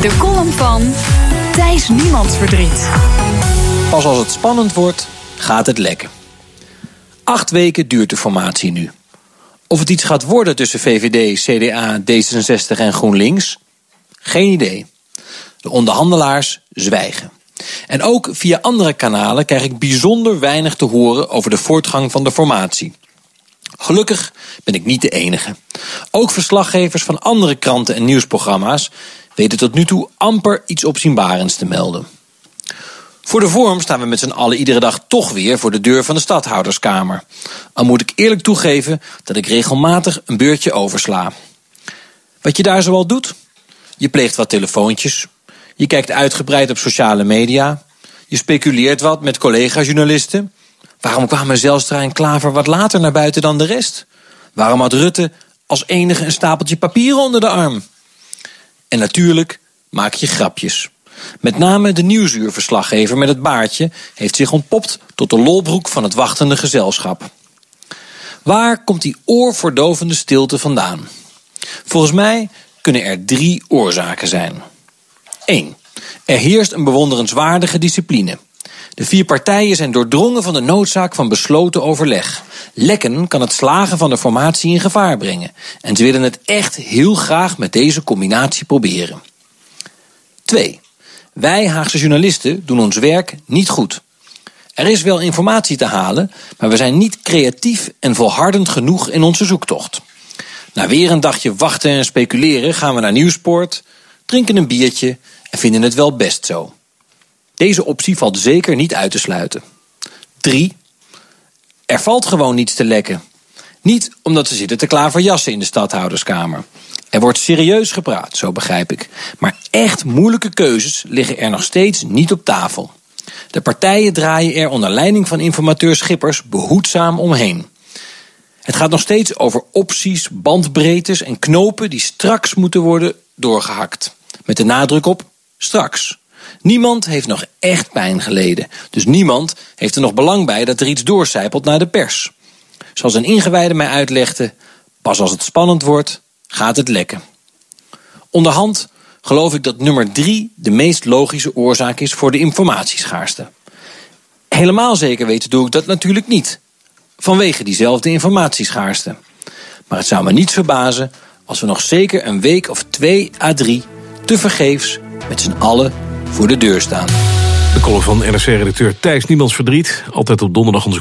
De column van Thijs Niemandsverdriet. Pas als het spannend wordt, gaat het lekken. Acht weken duurt de formatie nu. Of het iets gaat worden tussen VVD, CDA, D66 en GroenLinks? Geen idee. De onderhandelaars zwijgen. En ook via andere kanalen krijg ik bijzonder weinig te horen over de voortgang van de formatie. Gelukkig ben ik niet de enige. Ook verslaggevers van andere kranten en nieuwsprogramma's weten tot nu toe amper iets opzienbarends te melden. Voor de vorm staan we met z'n allen iedere dag toch weer voor de deur van de stadhouderskamer. Al moet ik eerlijk toegeven dat ik regelmatig een beurtje oversla. Wat je daar zoal doet? Je pleegt wat telefoontjes. Je kijkt uitgebreid op sociale media. Je speculeert wat met collega-journalisten. Waarom kwamen Zelstra en Klaver wat later naar buiten dan de rest? Waarom had Rutte als enige een stapeltje papieren onder de arm? En natuurlijk maak je grapjes. Met name de nieuwsuurverslaggever met het baardje heeft zich ontpopt tot de lolbroek van het wachtende gezelschap. Waar komt die oorverdovende stilte vandaan? Volgens mij kunnen er drie oorzaken zijn. 1. Er heerst een bewonderenswaardige discipline. De vier partijen zijn doordrongen van de noodzaak van besloten overleg. Lekken kan het slagen van de formatie in gevaar brengen. En ze willen het echt heel graag met deze combinatie proberen. 2. Wij Haagse journalisten doen ons werk niet goed. Er is wel informatie te halen, maar we zijn niet creatief en volhardend genoeg in onze zoektocht. Na weer een dagje wachten en speculeren gaan we naar Nieuwsport, drinken een biertje en vinden het wel best zo. Deze optie valt zeker niet uit te sluiten. 3. Er valt gewoon niets te lekken. Niet omdat ze zitten te klaverjassen in de stadhouderskamer. Er wordt serieus gepraat, zo begrijp ik. Maar echt moeilijke keuzes liggen er nog steeds niet op tafel. De partijen draaien er onder leiding van informateur Schippers behoedzaam omheen. Het gaat nog steeds over opties, bandbreedtes en knopen die straks moeten worden doorgehakt. Met de nadruk op straks. Niemand heeft nog echt pijn geleden. Dus niemand heeft er nog belang bij dat er iets doorcijpelt naar de pers. Zoals een ingewijde mij uitlegde, pas als het spannend wordt, gaat het lekken. Onderhand geloof ik dat nummer drie de meest logische oorzaak is voor de informatieschaarste. Helemaal zeker weten doe ik dat natuurlijk niet. Vanwege diezelfde informatieschaarste. Maar het zou me niet verbazen als we nog zeker een week of twee à drie te vergeefs met z'n allen voor de deur staan. De column van NRC-redacteur Thijs Niemands Verdriet. Altijd op donderdag onze